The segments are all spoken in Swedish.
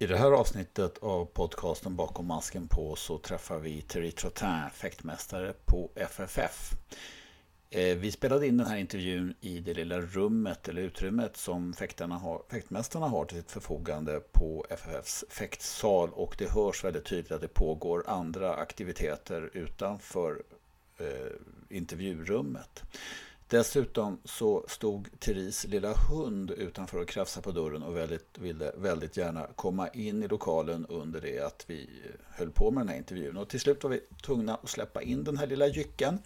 I det här avsnittet av podcasten Bakom masken på så träffar vi Thierry Trottin, fäktmästare på FFF. Eh, vi spelade in den här intervjun i det lilla rummet eller utrymmet som fäktarna har, fäktmästarna har till sitt förfogande på FFFs fäktsal och det hörs väldigt tydligt att det pågår andra aktiviteter utanför eh, intervjurummet. Dessutom så stod Therese lilla hund utanför och krafsade på dörren och väldigt, ville väldigt gärna komma in i lokalen under det att vi höll på med den här intervjun. Och till slut var vi tvungna att släppa in den här lilla jycken.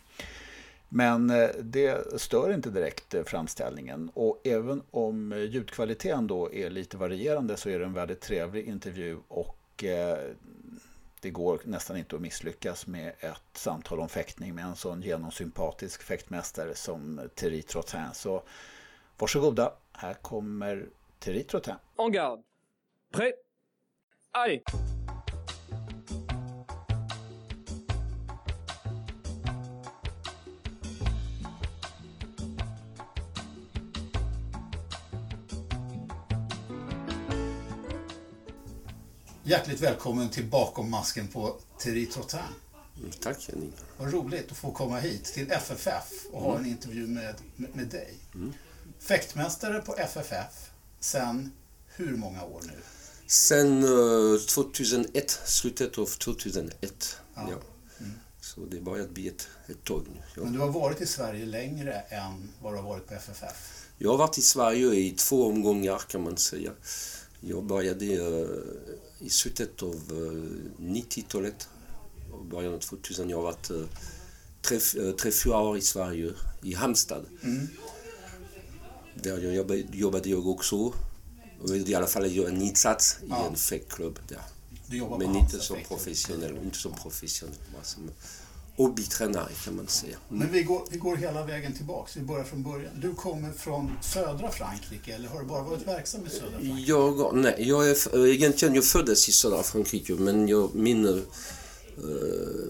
Men eh, det stör inte direkt eh, framställningen och även om eh, ljudkvaliteten då är lite varierande så är det en väldigt trevlig intervju och det går nästan inte att misslyckas med ett samtal om fäktning med en sån genomsympatisk fäktmästare som Thierry Trottin. Så varsågoda, här kommer Thierry Trottin. Oh, en garde. Prêt. Allez Hjärtligt välkommen till Bakom masken på Thierry Trottin. Mm, tack Henning. Vad roligt att få komma hit till FFF och ha en intervju med, med, med dig. Mm. Fäktmästare på FFF sen hur många år nu? Sen uh, 2001, slutet av 2001. Ja. Ja. Så det börjar bli ett, ett tag nu. Ja. Men du har varit i Sverige längre än vad du har varit på FFF. Jag har varit i Sverige i två omgångar kan man säga. Jag började uh, i slutet av uh, 90-talet och början av 2000. Jag har varit tre, uh, tre, fyra år i Sverige, i Halmstad. Mm. Där jag jobbade, jobbade jag också. I alla fall göra en insats i en fäktklubb där. Men inte som professionell, inte som professionell, som hobbytränare kan man säga. Men vi går, vi går hela vägen tillbaks. Vi börjar från början. Du kommer från södra Frankrike eller har du bara varit verksam i södra Frankrike? Jag, nej, jag är, egentligen jag föddes i södra Frankrike men jag, min, eh,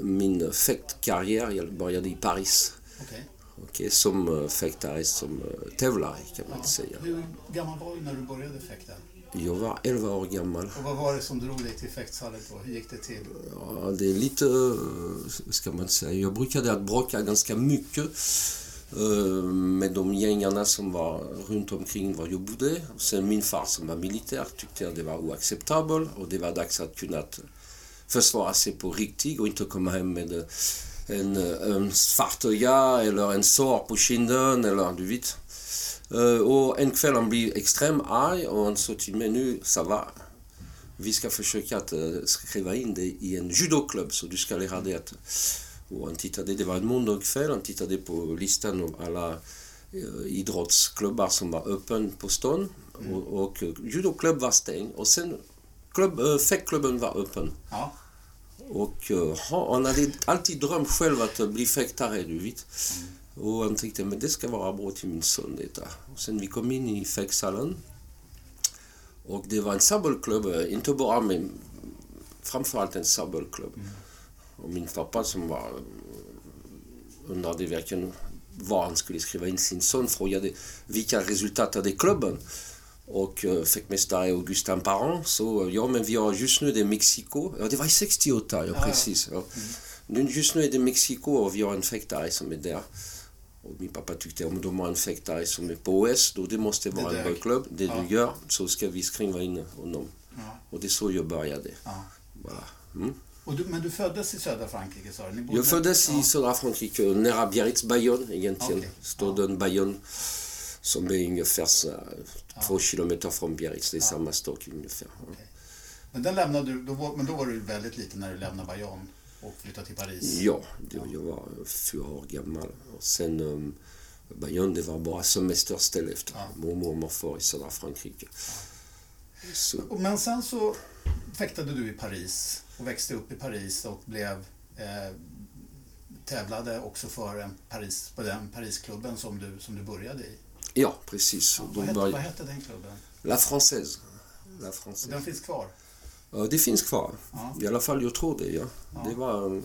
min fäktkarriär jag började i Paris. Okej. Okej, som eh, fäktare, som eh, tävlare kan man Ja. säga. Hur gammal var du när du började fäkta? Jag var 11 år gammal. Och vad var det som drog dig till fäktsalen då? Hur gick det till? Ja, det är lite, eh, ska man säga, jag brukade att bråka ganska mycket eh, med de gängarna som var runt omkring var jag bodde. Sen min far som var militär tyckte att det var oacceptabelt och det var dags att kunna försvara sig på riktigt och inte komma hem med en, en svart öga eller en sår på kinden eller du vet. Eh, Och en kväll han blev extremt arg och han sa till mig nu, ça va. Vi ska försöka att eh, skriva in dig i en judoklubb så du ska lära dig att... Och han tittade, det var en måndagkväll, han tittade på listan av alla eh, idrottsklubbar som var öppen på stan. Och, och eh, judoklubb var stängd och sen klubb, äh, fäktklubben var öppen. Ja. Och ha- han hade alltid drömt själv att bli fäktare, du vet. Och han tänkte, men det ska vara bra till min son detta. Och sen vi kom in i fäktsalen. Och det var en sabelklubb, eh, inte bara men framförallt en sabelklubb. Och min pappa som var eh, undrade verkligen var han skulle skriva in sin son, frågade vilka resultat hade klubben. Och uh, fäktmästare Augustin Parent så ja men vi har just nu det Mexiko, ja det var i 68, ja, precis. Ja. Nu, just nu är det Mexiko och vi har en fäktare som är där. Och min pappa tyckte om de har en fäktare som är på OS, då det måste vara en dög. bra klubb. Det Ja. du gör, så ska vi skriva in honom. Ja. Och det är så jag började. ja. Voilà. Mm. Och du, men du föddes i södra Frankrike sa du? Jag föddes i ja. södra Frankrike, nära Biarritz, Bayonne egentligen. Okej. Staden Bayonne som är ungefär så, två kilometer från Biarritz. Det är samma stad ungefär. Ja. Men, den lämnade du, då var, men då var du väldigt liten när du lämnade Bayonne och flyttade till Paris? Ja, det, jag var fyra år gammal. Och sen um, Bayonne, det var bara semesterställe efter Ja. mormor och morfar i södra Frankrike. Och- Men sen så fäktade du i Paris och växte upp i Paris och blev eh, tävlade också för en Paris, på den Parisklubben som du, som du började i. ja, precis. Ja, vad, hette, vad hette den klubben? La Française. La Française. den finns kvar? Det finns kvar. Ja. I alla fall, jag tror det. Ja. Ja. Det, var, en-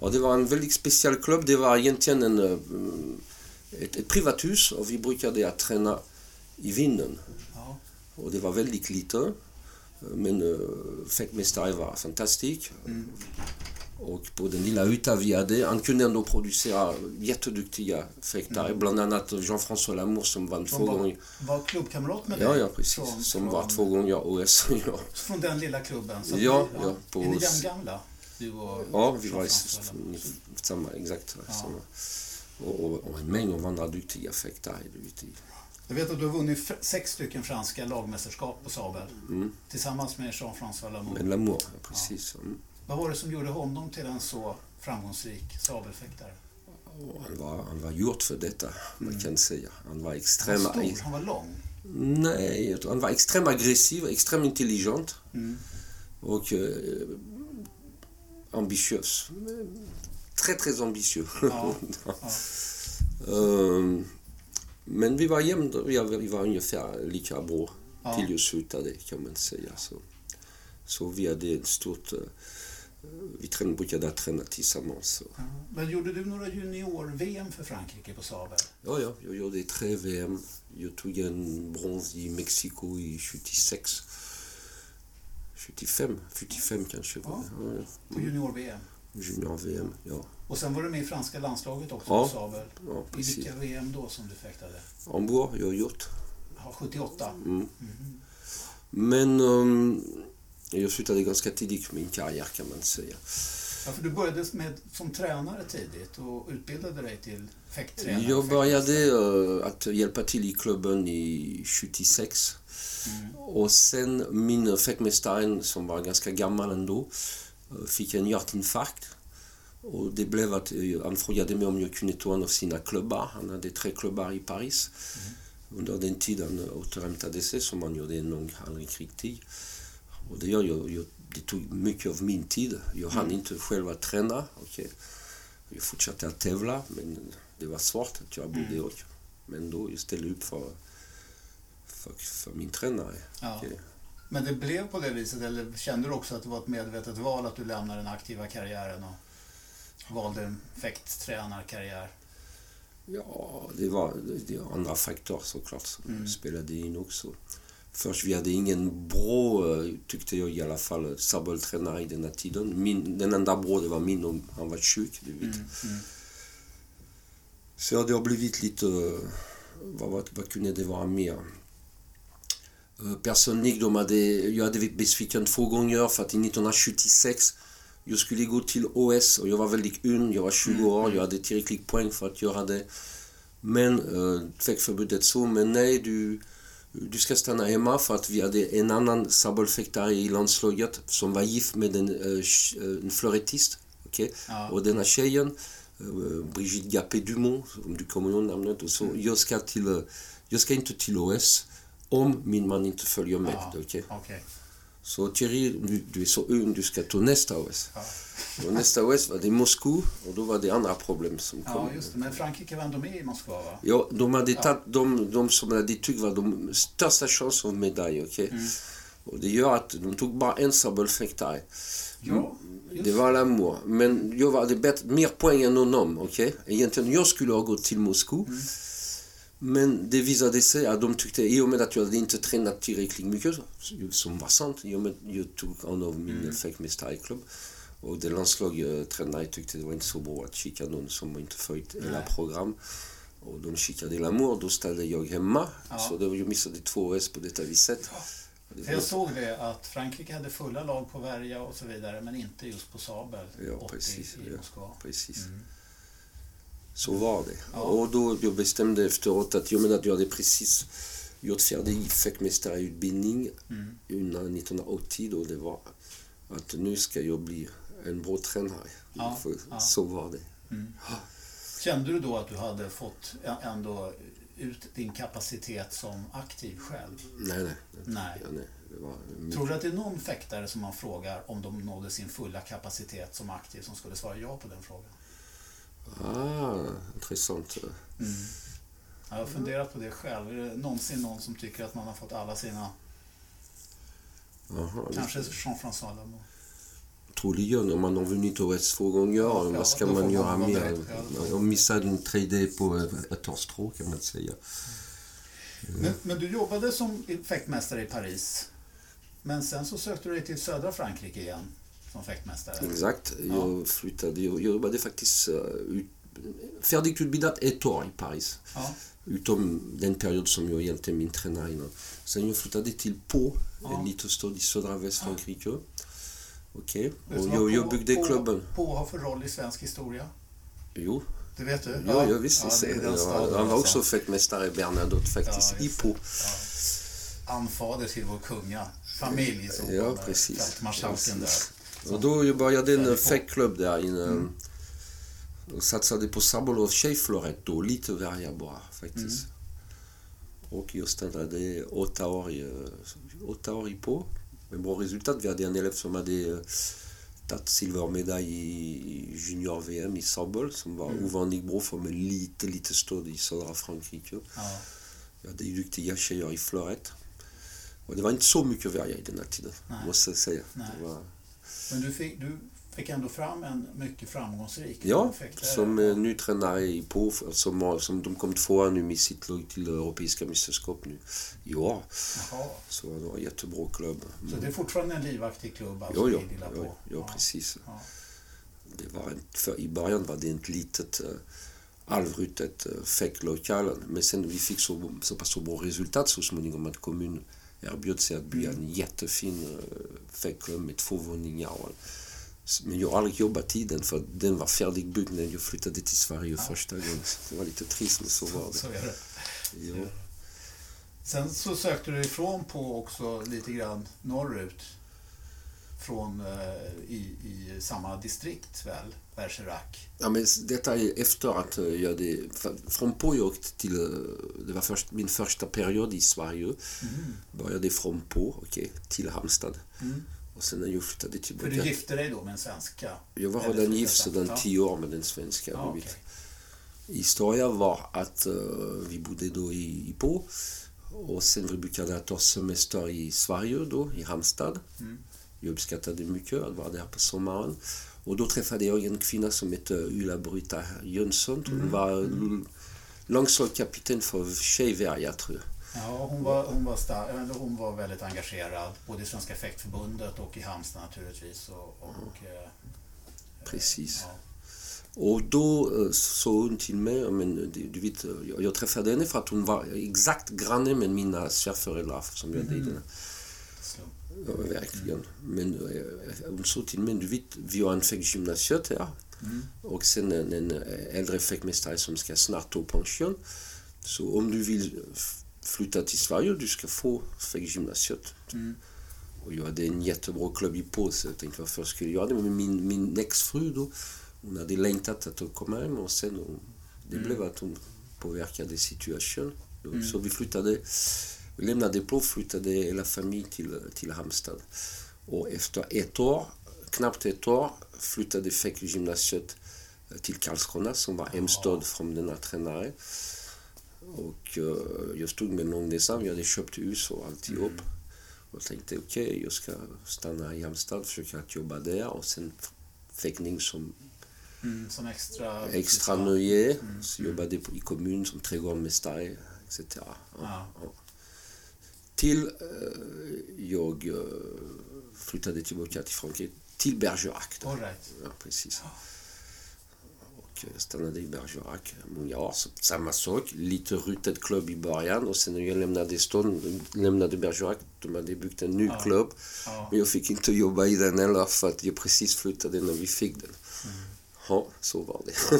ja, det var en väldigt speciell klubb. Det var egentligen en, eh, ett, ett privathus och vi brukade att träna i vinden. Ja. Och det var väldigt lite. Men uh, fäktmästare var fantastisk. Mm. Och på den lilla yta vi hade, han kunde ändå producera jätteduktiga fäktare. Mm. Bland annat Jean-François Lamour som vann två var, gånger. var klubbkamrat med dig? Ja, ja precis. Från, som från, var två gånger OS. ja. Från den lilla klubben? Ja, ni, ja, på är ni jämngamla? Du och ja, vi var samma, exakt. Ja. Samma. Och, och, och en mängd av andra duktiga fäktare. du vet, i- Jag vet att du har vunnit sex stycken franska lagmästerskap på sabel. Mm. Tillsammans med Jean-François Lamour. Men Lamour, ja, precis. Mm. Vad var det som gjorde honom till en så framgångsrik sabelfäktare? Han, var, han var gjort för detta, man Mm. kan säga. Han var Han extrem... var stor, han var lång. Nej, han var extremt aggressiv, extremt intelligent Mm. och eh, ambitiös. Très, très ambitieux. Ja, ja. Ehm, men vi var vi var, vi var ungefär lika bra Ja. till jag slutade kan man säga. Så, så vi hade ett stort... eh, vi trän, brukade träna tillsammans. Ja. Men gjorde du några junior-VM för Frankrike på sabel? Ja, ja, jag gjorde tre VM. Jag tog en brons i Mexiko i 76. 75, 75 kanske. Ja, ja. På junior-VM? Junior-VM, ja. Och sen var du med i franska landslaget också Ja, på sabel. ja I vilka VM då som du fäktade? Hamburg, jag har gjort. Ja, 78? Mm. Mhm. Men um, jag slutade ganska tidigt min karriär kan man säga. Ja, för du började med, som tränare tidigt och utbildade dig till fäkttränare. Jag började eh, att hjälpa till i klubben i 76. Mm. Och sen min fäktmästare som var ganska gammal ändå eh, fick en hjärtinfarkt. Och det blev att eh, han frågade mig om jag kunde ta en av sina klubbar. Han hade tre klubbar i Paris. Under den tiden återhämtade sig, som han gjorde en lång aldrig krigstid. Och det, gör jag, jag, det tog mycket av min tid. Jag hann inte själv att träna. Okay. Jag fortsatte att tävla, men det var svårt att jag bodde och Men då jag ställde upp för, för, för min tränare. Ja. Okej. Men det blev på det viset, eller kände du också att det var ett medvetet val att du lämnade den aktiva karriären och valde en fäkttränarkarriär? Ja, det var, det var andra faktorer såklart som Mm. spelade in också. Först vi hade ingen bra, eh, tyckte jag i alla fall, sabeltränare i den här tiden. Min, den enda bra det var min och han var sjuk, du vet. Mm, mm. Så det har blivit lite... Vad, vad, vad kunde det vara mer? Eh, Personligt, de hade, jag hade blivit besviken två gånger för att i 1976 jag skulle gå till OS och jag var väldigt ung, jag var 20 år, jag hade tillräckligt poäng för att göra det. Men fäktförbudet sa, men nej du, du ska stanna hemma för att vi hade en annan sabelfäktare i landslaget som var gift med en, äh, en florettist. okej? Ja. Och den här tjejen, eh, Brigitte Gapé Dumont, om du kommer ihåg namnet, och så, jag, ska till, eh, jag ska inte till OS om min man inte följer med. Ja, okej? okej. Så Thierry, du, du är så ung, du ska ta nästa OS. Ja. Och nästa OS var det Moskva och då var det andra problem som kom. ja, just det. Men Frankrike var ändå med i Moskva, va? Ja, de hade tagit de, de som hade tyckt var de största chansen av medalj. okej? Mm. Och det gör att de tog bara en sabelfäktare. Ja, just Det var l'amour. Men jag hade bättre, mer poäng än honom. okej? Egentligen jag skulle ha gått till Moskva. Mm. Men det visade sig att de tyckte, i och med att jag hade inte tränat tillräckligt mycket, som var sant, i och med att jag tog en av min mm. fäktmästarklubb. Och det landslagstränare tyckte det var inte så bra att skicka någon som inte följt hela program. Och de skickade l'amour, då ställde jag hemma. Ja. Så det jag missade två OS på detta viset. Det För jag såg det att Frankrike hade fulla lag på Värja och så vidare, men inte just på Sabel Ja, 80 precis, i ja. Moskva. Precis. Mm. Så var det. Ja. Och då jag bestämde efteråt att jag menar att jag hade precis gjort färdig fäktmästarutbildning Mm. innan 1980 då det var att nu ska jag bli en bra tränare. Ja, ja. Så var det. Mm. Kände du då att du hade fått ändå ut din kapacitet som aktiv själv? Nej, nej. Nej. Ja, nej. Var Tror du att det är någon fäktare som man frågar om de nådde sin fulla kapacitet som aktiv som skulle svara ja på den frågan? Ah, intressant. Mm. Jag har funderat på det själv. Är det någonsin någon som tycker att man har fått alla sina... Aha, Kanske Jean-François Lamour. Troligen, om man har vunnit OS två gånger, Ja, vad ska man göra mer? beredd, ja. Jag missade en 3D på ett års strå kan man säga. Men, men du jobbade som fäktmästare i Paris. Men sen så sökte du dig till södra Frankrike igen som fäktmästare. Exakt. Ja. Jag flyttade, jag jobbade faktiskt uh, ut, färdigutbildat ett år i Paris. Ja. Utom den period som jag hjälpte min tränare innan. Sen jag flyttade till Pau, Ja. en liten stad i södra Västfrankrike. Okej, Vet du och jag, jag byggde Pau- klubben. Pau har för roll i svensk historia? Jo, Det vet du? ja, jag visste ja, det ja, Han var alltså. också fäktmästare Bernadotte faktiskt, Ja, i Pau. Ja. Anfader till vår kunga familj som Ja, precis. fältmarskalken där. Och då började en fäktklubb där inne. Och satsade på sabel och tjejflorett då, lite värja bara faktiskt. Och jag stannade åtta år åtta år i på. Med bra resultat. Vi hade en elev som hade eh, tagit silvermedalj i junior-VM i sabel som var ovanligt bra för en lite, lite stad i södra Frankrike. Ja. Vi hade duktiga tjejer i florett. Och det var inte så mycket värja i den här tiden, Nej. måste jag säga. Nej. Det var, Men du fick, du fick ändå fram en mycket framgångsrik Ja, som eh, ny tränare i Pau, som, som de kom tvåa nu med sitt lag till Europeiska mästerskap nu i år. Jaha. Så det var en jättebra klubb. Så det är fortfarande en livaktig klubb alltså, Lilla jo, Pau? ja, precis. Ja. Det var en, för I början var det ett litet uh, halvrutet uh, fäktlokal, men sen vi fick så, så pass så bra resultat så småningom att kommunen erbjöd sig att bygga en jättefin uh, fäktklubb med två våningar. Men jag har aldrig jobbat i den för den var färdigbyggd när jag flyttade till Sverige första gången. Det var lite trist men så var det. Så är det. Ja. Sen så sökte du ifrån på också lite grann norrut. Från, eh, i, i samma distrikt väl, Bergerac. Ja, men detta är efter att eh, jag hade... Från åkte till... eh, Det var först, min första period i Sverige. Började från Pau, okej, till Halmstad. Mm. Och sen när jag flyttade För tillbaka... du gifte dig då med en svenska? Jag var redan gift sedan tio år med den svenska. Vet. okej. Historien var att eh, vi bodde då i, i Pau. Och sen vi brukade ta semester i Sverige då, i Halmstad. Mm. Jag uppskattade mycket att vara där på sommaren. Och då träffade jag en kvinna som hette Ulla-Britta Jönsson. Hon Mm. var mm. långslagkapten för Tjejvärja, tror jag. Ja, hon var, hon, var star- hon var väldigt engagerad, både i Svenska fäktförbundet och i Halmstad naturligtvis. Och, och, eh, Precis. ja. Och då eh, sa hon till mig, men du, du vet, jag, jag träffade henne för att hon var exakt granne med mina svärföräldrar som jag den slump. Ja, verkligen. Men eh, hon sa till mig, du vet, vi har en fäktgymnasiet här. Och sen en, en äldre fäktmästare som ska snart ta pension. Så om du vill flytta till Sverige, du ska få fäktgymnasiet. Och jag hade en jättebra klubb i så jag tänkte varför skulle jag göra det? Men min, min exfru då, hon hade längtat att komma hem och sen hon, det blev att hon påverkade situationen. Så vi flyttade, vi lämnade Pau och flyttade hela familjen till, till Halmstad. Och efter ett år, knappt ett år, flyttade fäktgymnasiet till Karlskrona som var hemstad från denna tränare. Och eh, jag stod med långdessan, vi hade köpt hus och alltihop. Och tänkte okej, jag ska stanna i Halmstad, försöka att jobba där och sen fäktning som Mm, som extra... extra nöje. Så jobbade i kommun som trädgårdsmästare etc. Ja, Ja. ja. Till eh, jag eh, flyttade tillbaka till Frankrike, till Bergerac. All right. Ja, precis. Och jag stannade i Bergerac många år. Så samma sak, lite rutet klubb i början och sen när jag lämnade stan, lämnade Bergerac, de hade byggt en ny klubb. Ja. Men jag fick inte jobba i den heller för att jag precis flyttade när vi fick den. Ja, så var det. Ja.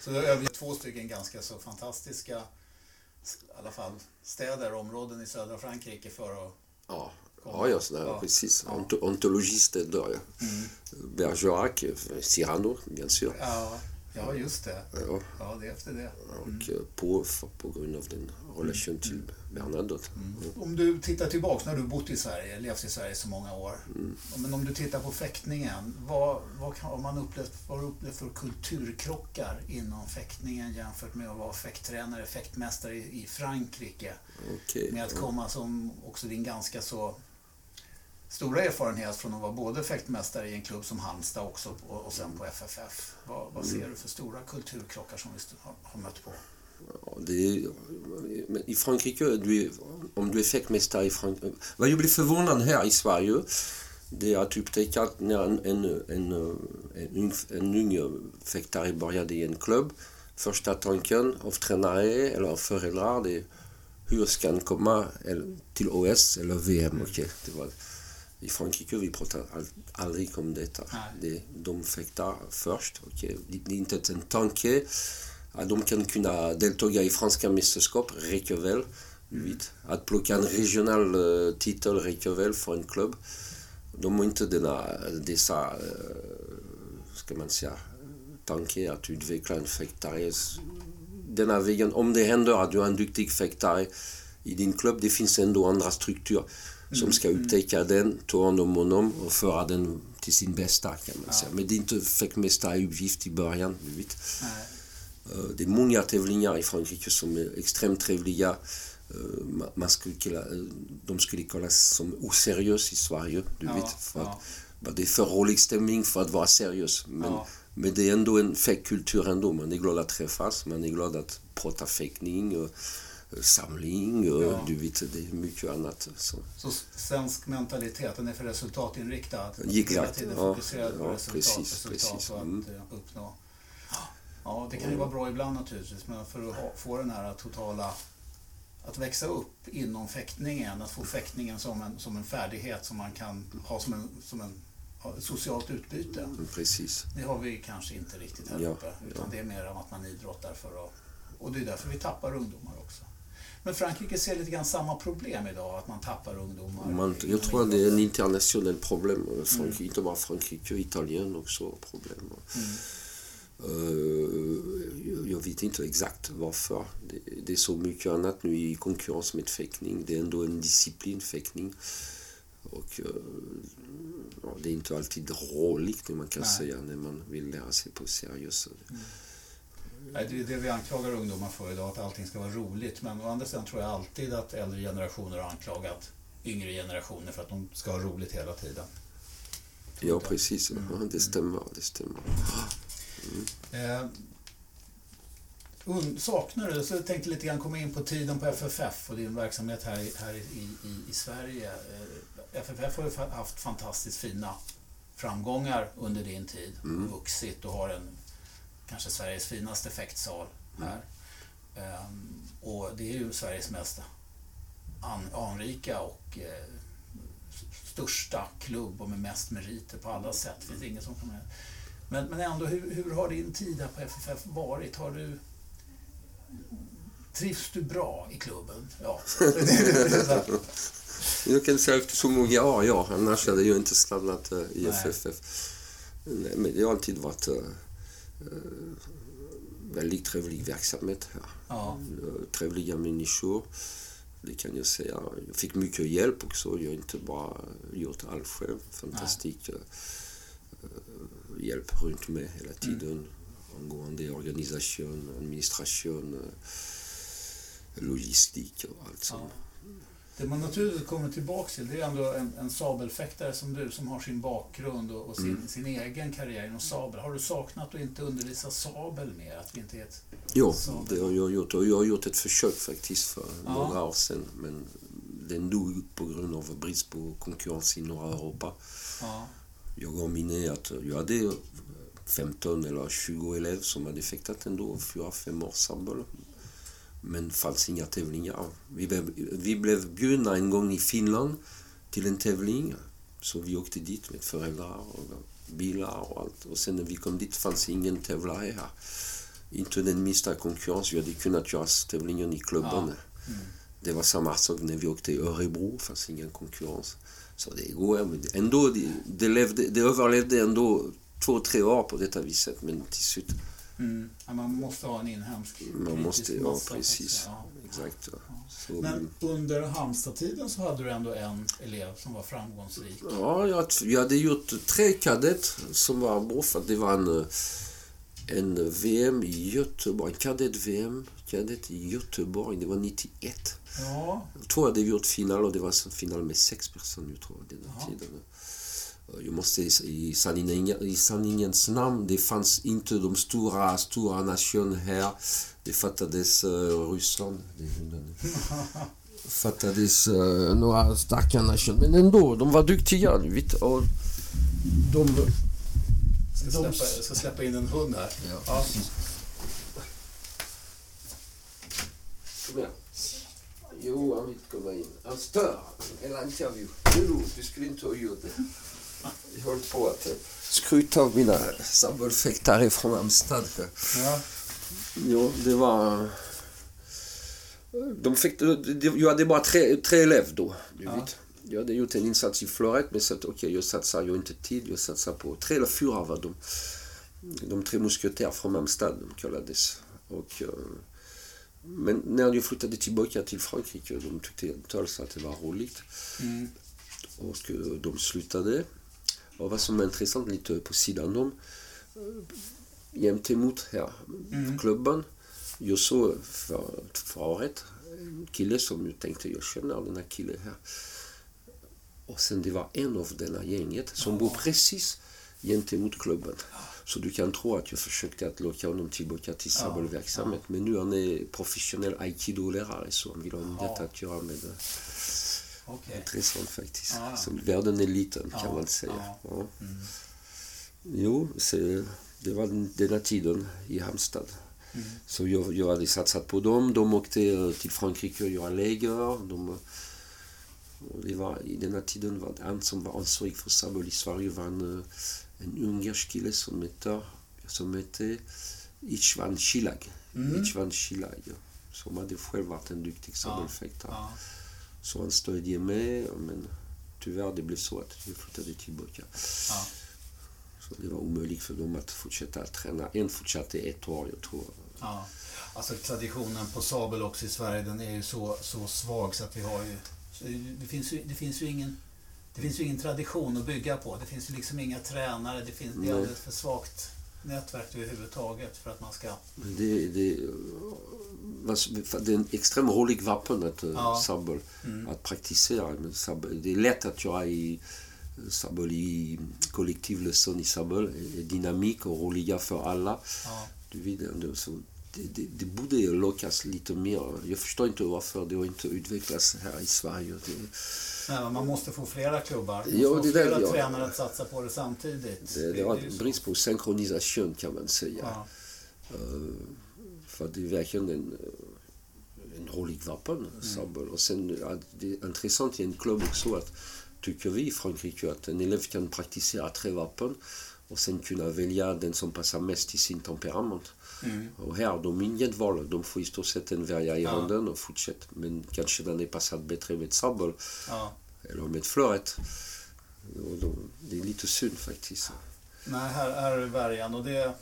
Så har vi två stycken ganska så fantastiska i alla fall städer och områden i södra Frankrike för att... Ja, ja, ja, sådär, Ja. precis. Ja. Ont Ontologistäder. Ja. Bergerac, Cyrano, bien sûr. Ja, ja just det. Ja, Ja, det är efter det. och eh, på, på grund av den relation till Bernadotte. Om du tittar tillbaks, när du bott i Sverige, levt i Sverige så många år. Men om du tittar på fäktningen, vad, vad har man upplevt, vad har du upplevt för kulturkrockar inom fäktningen jämfört med att vara fäkttränare, fäktmästare i, i Frankrike? Okej. Med att komma som också din ganska så stora erfarenhet från att vara både fäktmästare i en klubb som Halmstad också och, och sen på FFF. Vad, vad ser du för stora kulturkrockar som vi har, har mött på? det, I Frankrike, du är, om du är fäktmästare i Frankrike... Vad jag blir förvånad här i Sverige, det är att upptäcka när en, en, en, en, en ung fäktare började i en klubb, första tanken av tränare eller föräldrar, det är hur ska han komma till OS eller VM? Okay, det var, I Frankrike vi pratar aldrig om detta. Det, de fäktar först. Okay. Det är inte en tanke att de kan kunna delta i franska mästerskap räcker väl. Mm. Att plocka en regional uh, titel räcker väl för en klubb. De har inte denna, dessa, uh, ska man säga, tanke att utveckla en fäktare. Denna vägen, om det händer att du är en duktig fäktare i din klubb, det finns ändå andra strukturer som ska mm. upptäcka den, ta hand om honom och föra den till sin bästa kan man säga. Men det är inte fäktmästaruppgift i början. Du vet. Eh, det är många tävlingar i Frankrike som är extremt trevliga. Eh, man skulle kalla, eh, de skulle kallas som oseriös i Sverige. Du ja, vet, för att, ja. Det är för rolig stämning för att vara seriös. Men, ja. men det är ändå en fäktkultur ändå. Man är glad att träffas, man är glad att prata fäktning. Och, samling och ja. du vet, det är mycket annat. Så, så svensk mentalitet, den är för resultatinriktad? Exakt. Hela tiden fokuserad ja, på resultat, precis, resultat precis. och att mm. uppnå Ja, det kan ju vara bra ibland naturligtvis, men för att få den här totala att växa upp inom fäktningen, att få fäktningen som en, som en färdighet som man kan ha som en, som en socialt utbyte. Mm, precis. Det har vi kanske inte riktigt här ja, uppe, utan ja. det är mer om att man idrottar för att... Och det är därför vi tappar ungdomar också. Men Frankrike ser lite grann samma problem idag, att man tappar ungdomar. Man, jag tror att det är en internationellt problem. Frankrike, mm. Inte bara Frankrike, Italien också problem. Mm. Eh, jag vet inte exakt varför. Det är så mycket annat nu i konkurrens med fäktning. Det är ändå en disciplin, fäktning. Och ja, det är inte alltid roligt, man kan Nej. säga, när man vill lära sig på seriöst. Mm. Det är det vi anklagar ungdomar för idag, att allting ska vara roligt. Men å andra sidan tror jag alltid att äldre generationer har anklagat yngre generationer för att de ska ha roligt hela tiden. Ja, precis. Mm. Det stämmer. Det stämmer. Eh, saknar du, så jag tänkte lite grann komma in på tiden på FFF och din verksamhet här, i, här i, i, i Sverige. Eh, FFF har ju haft fantastiskt fina framgångar under din tid mm. vuxit och har en kanske Sveriges finaste effektsal här. Mm. Och det är ju Sveriges mest an, anrika och eh, största klubb och med mest meriter på alla sätt. Det finns ingen som kommer men, men ändå, hur, hur har din tid här på FFF varit? Har du... Trivs du bra i klubben? Ja. jag kan säga efter så många år, ja. Annars hade jag inte stannat uh, i FFF. Nej, men det har alltid varit uh, väldigt trevlig verksamhet här. Ja. Trevliga människor. Det kan jag säga. Jag fick mycket hjälp också. Jag har inte bara gjort allt själv. Fantastiskt hjälp runt mig hela tiden mm. angående organisation, administration, logistik och allt sånt. Ja. Det man naturligtvis kommer tillbaka till det är ändå en, en sabelfäktare som du som har sin bakgrund och, och sin, mm. sin egen karriär inom sabel. Har du saknat att inte undervisa sabel mer? Att vi inte är ett jo, det har jag gjort. Och jag har gjort ett försök faktiskt för ja. några år sedan. Men den dog på grund av brist på konkurrens i norra Europa. Ja. Jag gav minne att jag hade 15 eller 20 elever som hade fäktat ändå, 4-5 år sabel. Men det fanns inga tävlingar. Vi blev, vi blev bjudna en gång i Finland till en tävling. Så vi åkte dit med föräldrar och bilar och allt. Och sen när vi kom dit fanns ingen tävlare här. Inte den minsta konkurrens. Vi hade kunnat göra tävlingen i klubben. Ja. Mm. Det var samma sak när vi åkte till Örebro. Det fanns ingen konkurrens. Så det går ändå, det, det, levde, det överlevde ändå två, tre år på detta viset, men till slut... Mm. Ja, man måste ha en inhemsk Man måste, ja precis. Ja. Exakt. Ja. Så, men under Halmstad-tiden så hade du ändå en elev som var framgångsrik? Ja, jag, jag hade gjort tre kadett som var bra, för det var en, en VM i Göteborg, en kadett-VM, kadett i Göteborg, det var 91. Ja. Jag tror att vi gjort final och det var en final med sex personer, jag tror, den ja. tiden. Jag måste i sanningen, i sanningens namn, det fanns inte de stora, stora nationerna här. Det fattades uh, Ryssland. Det fattades uh, några starka nationer. Men ändå, de var duktiga. Vet, och de... Ska släppa, jag ska släppa in en hund här. Ja. Ja. Kom igen. Jo, han vill komma in. Han stör hela intervjun. Jo, du skulle inte ha gjort det. Jag höll på att eh, skryta av mina sambollfäktare från Amstad. Ja. Jo, det var... De fick, jag hade bara tre, tre elever då. Ja. Jag hade gjort en insats i Floret, men så att okej, jag satsar ju inte tid. Jag satsar på... Tre eller fyra var de. De tre musketärer från Amstad, de kallades. Och, eh, men när jag flyttade tillbaka till Frankrike, de tyckte inte alls att det var roligt. Mm. Och eh, de slutade. Och vad som är intressant, lite på sidan om, eh, jämte emot här, Mm. klubben, jag såg för, för året en kille som jag tänkte, jag känner den här killen här. Och sen det var en av denna gänget som bor precis gentemot klubben. Så du kan tro att jag försökte att locka honom tillbaka till sabelverksamhet. Men nu han är professionell aikido-lärare så han vill ha Ja. detta att göra med Okej. Intressant faktiskt. Ja. Så världen är liten kan Ja, man säga. ja. Ja. Mm. Jo, så det var den- denna tiden i Halmstad. Mm. Så jag, jag hade satsat på dem. De åkte eh, till Frankrike och göra läger. De, det var, I denna tiden var det han som var ansvarig för Sabel i Sverige var en, eh, en ungersk kille som hette, som hette Ichvan Shilag. Mm. Ichvan Shilag. Som hade själv varit en duktig sabelfäktare. Ja. Så han stödde mig, men tyvärr det blev så att jag flyttade tillbaka. Ja. Så det var omöjligt för dem att fortsätta träna. En fortsatte ett år, jag tror. Ja. Alltså traditionen på sabel också i Sverige den är ju så, så svag så att vi har ju... Det finns ju, det finns ju ingen... Det finns ju ingen tradition att bygga på. Det finns ju liksom inga tränare. Det, finns, det är alldeles för svagt nätverk överhuvudtaget för att man ska... Det, det, det är en extremt rolig vapen att Ja. sabel, Mm. att praktisera. Men sabel, det är lätt att göra i sabel i kollektivlösning i sabel. Det är dynamik och roliga för alla. Ja. Du vet, så det, det, borde lockas lite mer. Jag förstår inte varför det inte utvecklats här i Sverige. Det, Nej, man måste få flera klubbar. Ja, det få där- flera ja. tränare att satsa på det samtidigt. det, det har brist på synkronisation kan man säga. Ja. Eh, för det är verkligen en, eh, en rolig vapen, sabel. Och sen det är intressant i en klubb också att, tycker vi i Frankrike, att en elev kan praktisera tre vapen och sen kunna välja den som passar mest till sin temperament. Mm. Och här, de inget val. De får i stort sett en värja i Ja. handen och fortsätter. Men kanske den är passad bättre med sabel Ja. eller med flöret. Då, det är lite synd faktiskt. Nej, här, här är värjan och det,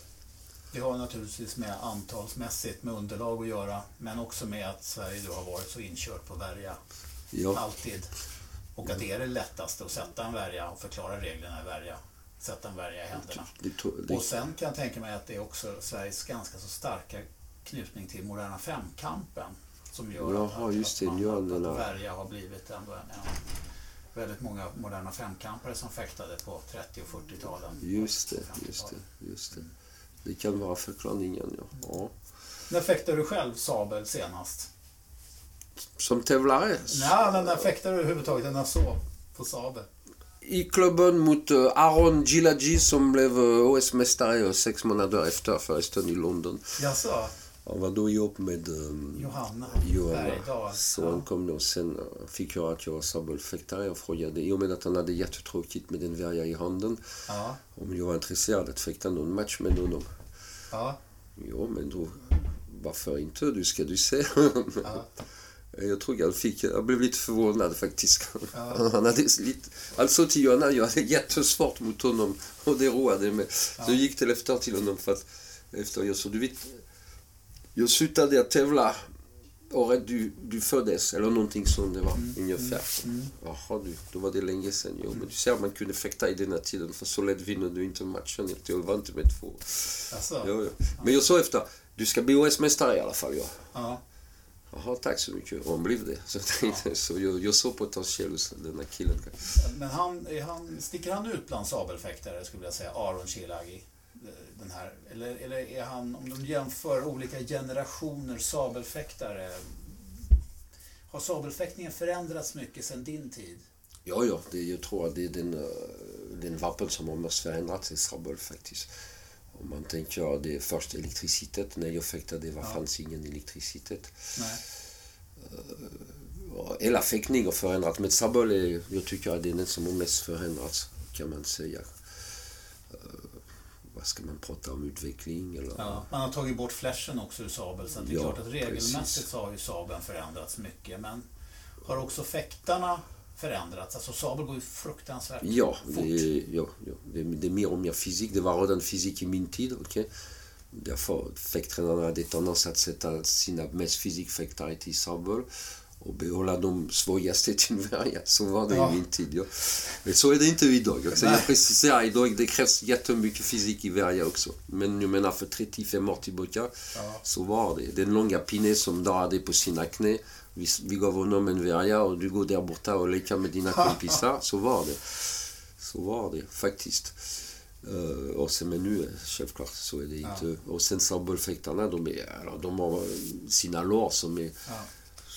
det har naturligtvis med antalsmässigt med underlag att göra. Men också med att Sverige då har varit så inkört på värja. Ja, Alltid. Och att det är det lättaste att sätta en värja och förklara reglerna i värja. Sätta en värja i händerna. Och sen kan jag tänka mig att det är också Sveriges ganska så starka knutning till moderna femkampen. Som gör Jaha, att, just det, att, man, den att värja har blivit ändå en, en väldigt många moderna femkampare som fäktade på 30 och 40-talen. just det, just det, just det. Det kan vara förklaringen, ja. ja. När fäktade du själv sabel senast? Som tävlare? Nej, men när fäktade du överhuvudtaget en så på sabel? I klubben mot eh, Aaron Gilagi som blev eh, OS-mästare sex månader efter förresten i London. Jaså? Han var då ihop med um, Johanna Johanna. Bergdahl. Så han kom då sen eh, fick jag att jag var sabelfäktare och frågade, i och med att han hade jättetråkigt med en värja i handen, Ja, om jag var intresserad att fäkta någon match med honom. ja, Jo, men då, varför inte? Du ska du se. ja. Jag tror jag fick, jag blev lite förvånad faktiskt. Ja. Han hade lite, alltså till Johanna, jag hade jättesvårt mot honom och det roade mig. Så jag gick till efter till honom för att, efter jag så du vet, jag slutade att tävla året du, du föddes eller någonting sånt det var ungefär. Jaha du, då var det länge sedan. Jo, men du ser man kunde fäkta i denna tiden för så lätt vinner du inte matchen. Jag var inte med två. Jaså? Ja, ja. Men jag sa efter, du ska bli OS-mästare i alla fall. Ja. Ja. Jaha, tack så mycket. Han blev det. Så, ja. så jag, jag såg potential hos den här killen. Men han, han, sticker han ut bland sabelfäktare, skulle jag säga, Aron Kilagi? Den här, eller, eller är han, om de jämför olika generationer sabelfäktare, har sabelfäktningen förändrats mycket sedan din tid? Ja, ja, det, jag tror att det är den, eh, den vapen som har mest förändrats i sabel faktiskt. Om man tänker, det är först elektricitet. När jag fäktade det ja. fanns ingen elektricitet. Nej. Uh, hela fäktningen har förändrats. Men sabel är, jag tycker att det är den som har mest förändrats, kan man säga. Uh, vad ska man prata om? Utveckling? Eller? Ja, man har tagit bort flashen också ur sabel. Så det är ja, klart att regelmässigt precis. har ju sabeln förändrats mycket. Men har också fäktarna förändrats? Alltså Sabel går ju fruktansvärt ja, fort. Det, ja, ja. Det, det är mer och mer fysik. Det var redan fysik i min tid. Okay? Därför fäkttränarna hade tendens att sätta sina mest till sabel och behålla de svåraste till varje. Så var det ja. i min tid. Ja. Men så är det inte idag. Alltså, jag preciserar idag, det krävs jättemycket fysik i varje också. Men jag menar för 35 år tillbaka ja. så var det. Den långa pinnen som darade på sina knä vi, vi gav honom en verja och du går där borta och leker med dina kompisar. Så var det. Så var det faktiskt. Uh, och sen, men nu, självklart, så är det ja. inte. Och sen sabelfäktarna, de, är, de har sina lår som är, ja.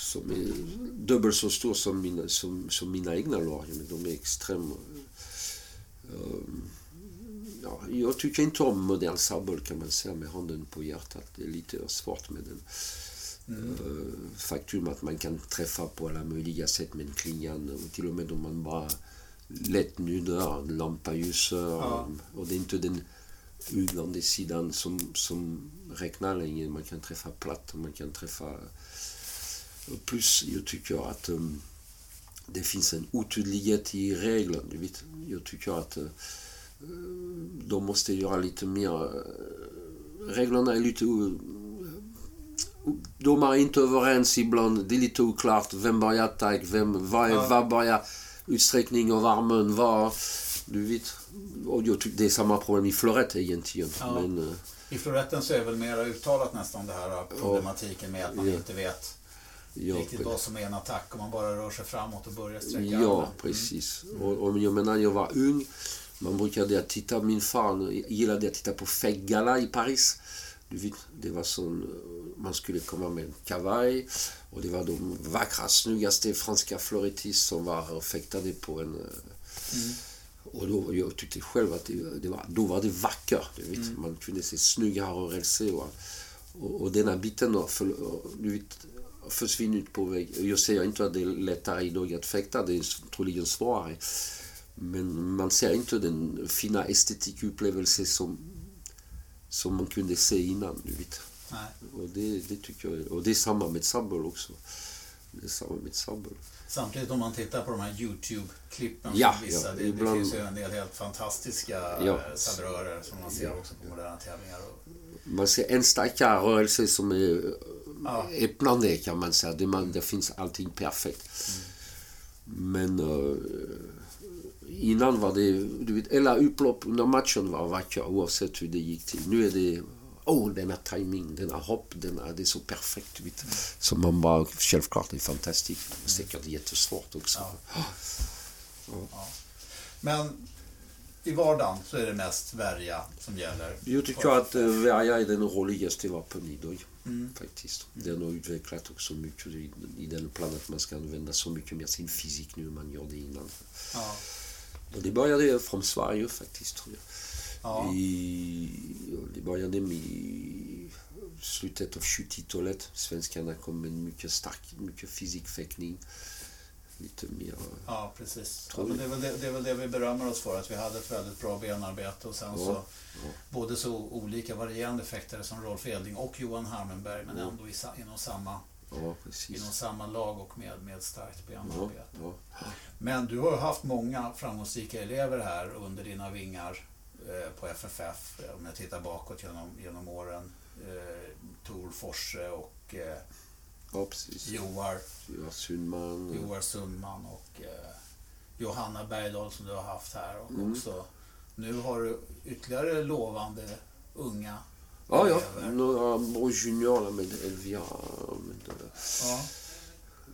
Som är dubbelt så stora som mina, som, som mina egna lår. De är extremt... Uh, ja, jag tycker inte om modern sabel kan man säga med handen på hjärtat. Det är lite svårt med den. Mm. Faktum att man kan träffa på alla möjliga sätt med klingan. Och till och med om man bara lätt nuddar lampaljuset. Ja. Och det är inte den sidan som, som räknar längre. Man kan träffa platt, man kan träffa... Plus, jag tycker att um, det finns en otydlighet i reglerna. Du vet, jag tycker att uh, de måste göra lite mer... Uh, reglerna är lite domare är inte överens ibland. Det är lite oklart. Vem börjar attack? Vem, vad, ja. vad börjar utsträckning av armen? Vad, du vet. Och jag tycker det är samma problem i florett egentligen. Ja. Men, uh, I floretten så är väl mer uttalat nästan det här problematiken med att man ja. inte vet ja, riktigt vad som är en attack om man bara rör sig framåt och börjar sträcka Ja, armen. Mm. precis. Och, och jag menar, jag var ung. Man brukade titta, min far gillade att titta på Fegala i Paris. Du vet, det var sån man skulle komma med en kavaj och det var de vackra, snyggaste franska florettis som var fäktade på en... Mm. Och då, jag tyckte själv att det, det var, då var det vackert. Du vet. Mm. Man kunde se snygga rörelser. Och, och, och denna biten för, du vet, försvunnit på väg. Jag säger inte att det är lättare idag att fäkta, det är troligen svårare. Men man ser inte den fina estetikupplevelse som, som man kunde se innan. Du vet. Nej. Och det, det tycker jag, och det är samma med Sambol också. Det är samma med Sambol. Samtidigt om man tittar på de här Youtube-klippen ja, vissa, ja, det, ibland... det, finns ju en del helt fantastiska ja. sabrörer som man ser också på moderna tävlingar. Man ser en starkare rörelse som är ja. öppnande kan man säga. Det, man, det finns allting perfekt. Mm. Men uh, innan var det, du vet, alla upplopp under matchen var vackra oavsett hur det gick till. Nu är det oh, denna timing, denna hopp, denna, det är så perfekt. Vet. Så man bara, självklart, det är fantastiskt. Men säkert jättesvårt också. Ja. Ja. Men i vardagen så är det mest värja som gäller? Jag tycker att uh, värja är den roligaste vapen idag. Mm. Faktiskt. Den har utvecklat också mycket i, den plan att man ska använda så mycket mer sin fysik nu än man gjorde innan. Ja. Och det började från Sverige faktiskt, tror jag. Ja. I, det började i slutet av 70-talet. Svenskarna kom med mycket stark, mycket fysikfäktning. Lite mer... Ja, precis. Ja, det, är väl det, det, är väl det vi berömmer oss för, att vi hade ett väldigt bra benarbete och sen ja, så ja. både så olika varierande fäktare som Rolf Edling och Johan Harmenberg, men ändå i, inom samma inom samma lag och med, med starkt benarbete. Men du har haft många framgångsrika elever här under dina vingar. Eh, på FFF, om jag tittar bakåt genom, genom åren. Eh, Tor Forse och eh, ja, precis. Joar, Joar Sundman. Joar Sundman och eh, Johanna Bergdahl som du har haft här. Och mm. också, nu har du ytterligare lovande unga Ja, ja. Några bra juniorer med Elvira, med eh, Ja.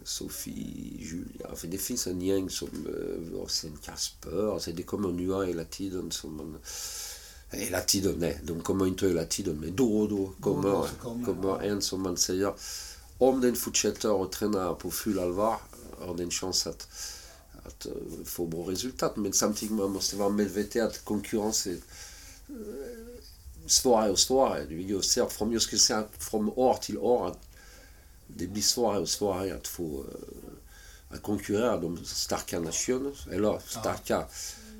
Sofie, Julia. För det finns en gäng som... eh, Och sen Kasper. Alltså det kommer nya hela tiden som man... Hela tiden, nej. De kommer inte hela tiden. Men då och då kommer, då kommer, kommer en som man säger... Om den fortsätter att träna på full allvar har den chans att, att få bra resultat. Men samtidigt man måste vara medveten att konkurrens är svårare och svårare. Jag, ser från, jag skulle säga från år till år att det blir svårare och svårare att få att konkurrera de starka nationerna, eller starka,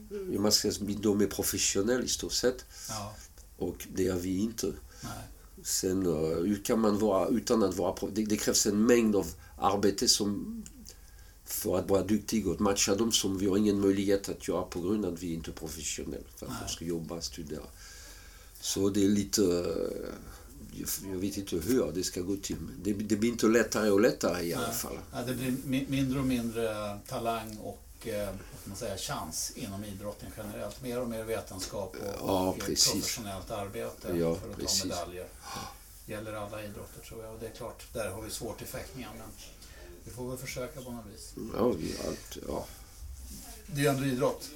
ja. man ska de är professionella i stort sett Ja. och det är vi inte. Nej. Sen hur kan man vara utan att vara... Det, det krävs en mängd av arbete som, för att vara duktig och matcha dem som vi har ingen möjlighet att göra på grund av att vi inte är professionella. För att de ska jobba studera. Så det är lite... eh, jag- vet inte hur det ska gå till. Det, det blir inte lättare och lättare i alla fall. Ja, det blir mi- mindre och mindre talang och eh, vad ska man säga, chans inom idrotten generellt. Mer och mer vetenskap och, Ja, och precis. professionellt arbete Ja, för att precis. ta medaljer. gäller alla idrotter tror jag. Och det är klart, där har vi svårt i fäktningen. Men vi får väl försöka på något vis. Ja, vi allt, ja. Det är ju ändå idrott.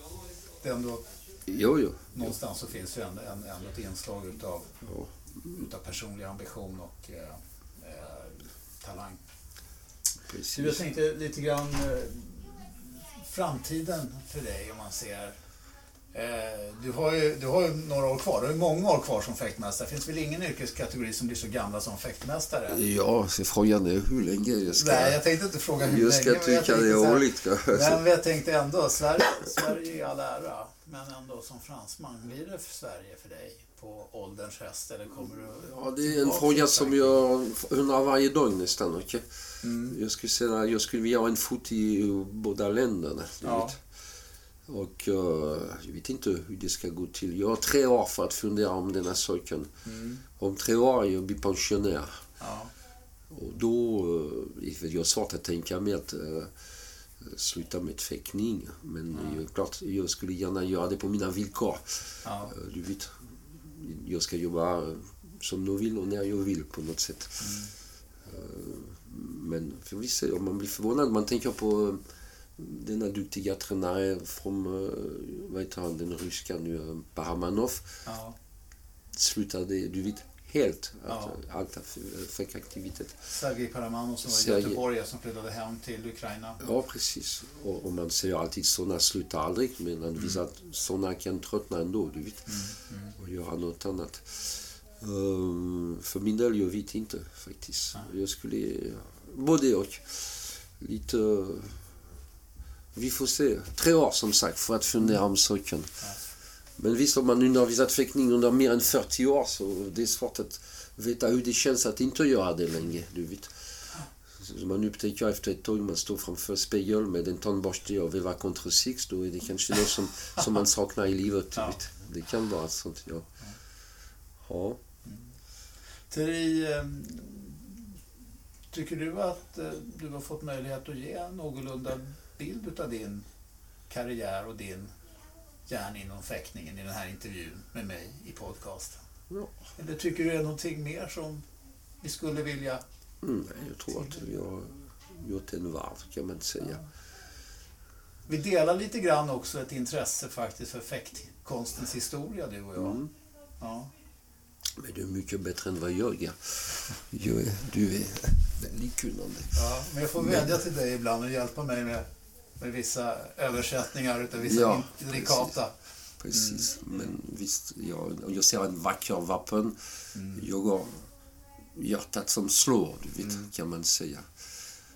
Det är ändå, Jo, jo. någonstans så finns ju ändå, ändå ett inslag utav, Ja, utav personlig ambition och eh, eh, talang. Du, jag precis. tänkte lite grann eh, framtiden för dig om man ser. Eh, du, har ju, du har ju några år kvar. Du har ju många år kvar som fäktmästare. Det finns väl ingen yrkeskategori som blir så gamla som fäktmästare? Ja, så frågan är hur länge jag ska... Nej, jag tänkte inte fråga hur jag ska länge. men jag tycka det är kanske. Men jag tänkte ändå, Sverige, Sverige i all ära, men ändå som fransman, blir det för Sverige för dig på ålderns höst eller kommer du... Ja, det är en fråga som jag undrar varje dag nästan. okej? Mm. Jag skulle säga jag skulle vilja ha en fot i båda länderna. du Ja. vet. Och eh, jag vet inte hur det ska gå till. Jag har tre år för att fundera om denna saken. Mm. Om tre år är jag blir pensionär. Ja. Och då... eh, Jag har svårt att tänka mig att eh, sluta med fäktning. Men Mm. jag, klart, jag skulle gärna göra det på mina villkor. Ja. Du vet, jag ska jobba eh, som jag vill och när jag vill på något sätt. Mm. Eh, Men för vi ser, om man blir förvånad. Man tänker på eh, denna duktiga tränare från, eh, vad heter han, den ryska nu, eh, Paramanov. ja. Slutade, du vet, helt. Ja. Att, allt av fäckaktivitet. Sergej Paramanov som var Sergej. Göteborg som flyttade hem till Ukraina. Ja, precis. Och, och man säger alltid sådana slutar aldrig, men man visar att sådana kan tröttna ändå, du vet. Och göra något annat. Ehm, för min del, jag vet inte faktiskt. Jag skulle... Både och. Lite... Vi får se. Tre år som sagt för att fundera om saken. Men visst, om man undervisat fäktning under mer än 40 år så det är svårt att veta hur det känns att inte göra det länge, du vet. Man upptäcker efter ett tag, man står framför spegeln med en tandborste och vevar contre six, då är det kanske något som, som man saknar i livet. Ja. vet. Det kan vara sånt, ja. Ja. Thierry, eh, tycker du att eh, du har fått möjlighet att ge en någorlunda bild av din karriär och din gärning inom fäktningen i den här intervjun med mig i podcasten? Ja. Eller tycker du det är någonting mer som vi skulle vilja... Mm, nej, jag tror att vi har gjort en varv, kan man säga. Vi delar lite grann också ett intresse faktiskt för fäktkonstens historia, du och jag. Mm. Ja. Men du är mycket bättre än vad jag är. Du är väldigt kunnande. Ja, men jag får vädja till dig ibland och hjälpa mig med, med vissa översättningar utav vissa Ja, intrikata. Precis. Men visst, jag, jag ser en vacker vapen. Jag har hjärtat som slår, du vet, kan man säga.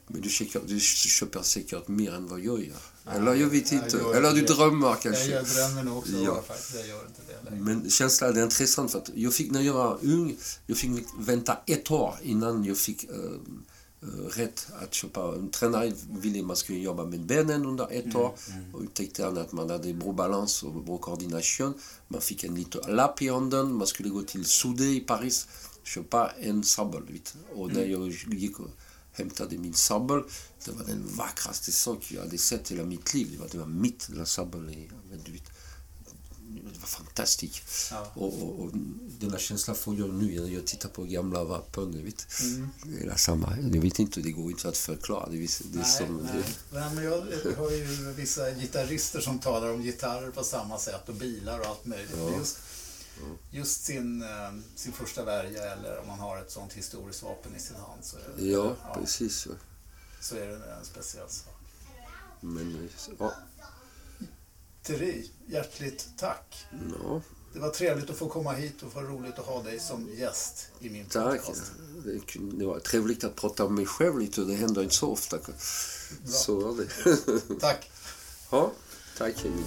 Men du, köper, du köper säkert mer än vad jag gör. Eller jag vet jag inte. gör Eller du det. drömmer Jag, kanske. jag drömmer nog också Ja. faktiskt. Jag gör inte det längre. Men känslan är intressant för att jag fick när jag var ung, jag fick vänta ett år innan jag fick eh, rätt att köpa. Tränare ville man skulle jobba med benen under ett år och upptäckte han att man hade bra balans och bra koordination. Man fick en liten lapp i handen, man skulle gå till Soudé i Paris köpa en sabel. Och när jag gick och hämtade min sabel, det var den vackraste sak jag hade sett i hela mitt liv. Det var, det var mitt, den sabeln. i- men du vet, var fantastiskt. Ja. Och, och, och den här känslan får jag nu när jag tittar på gamla vapen. Jag vet, Mm. Det är samma. Jag vet inte, det går inte att förklara. Det är, det Nej, som, nej. Nej, men jag har ju vissa gitarrister som talar om gitarrer på samma sätt och bilar och allt möjligt. Men Just, just sin, eh, sin första värja eller om man har ett sånt historiskt vapen i sin hand så det, Ja, precis. ja. så är det en speciell sak. Men, ja, Thierry, hjärtligt tack. ja, Det var trevligt att få komma hit och var roligt att ha dig som gäst i min tack. podcast. Det, kun- det var trevligt att prata om mig själv lite. Det händer inte så ofta. Så var det. Tack. ja, tack Emil.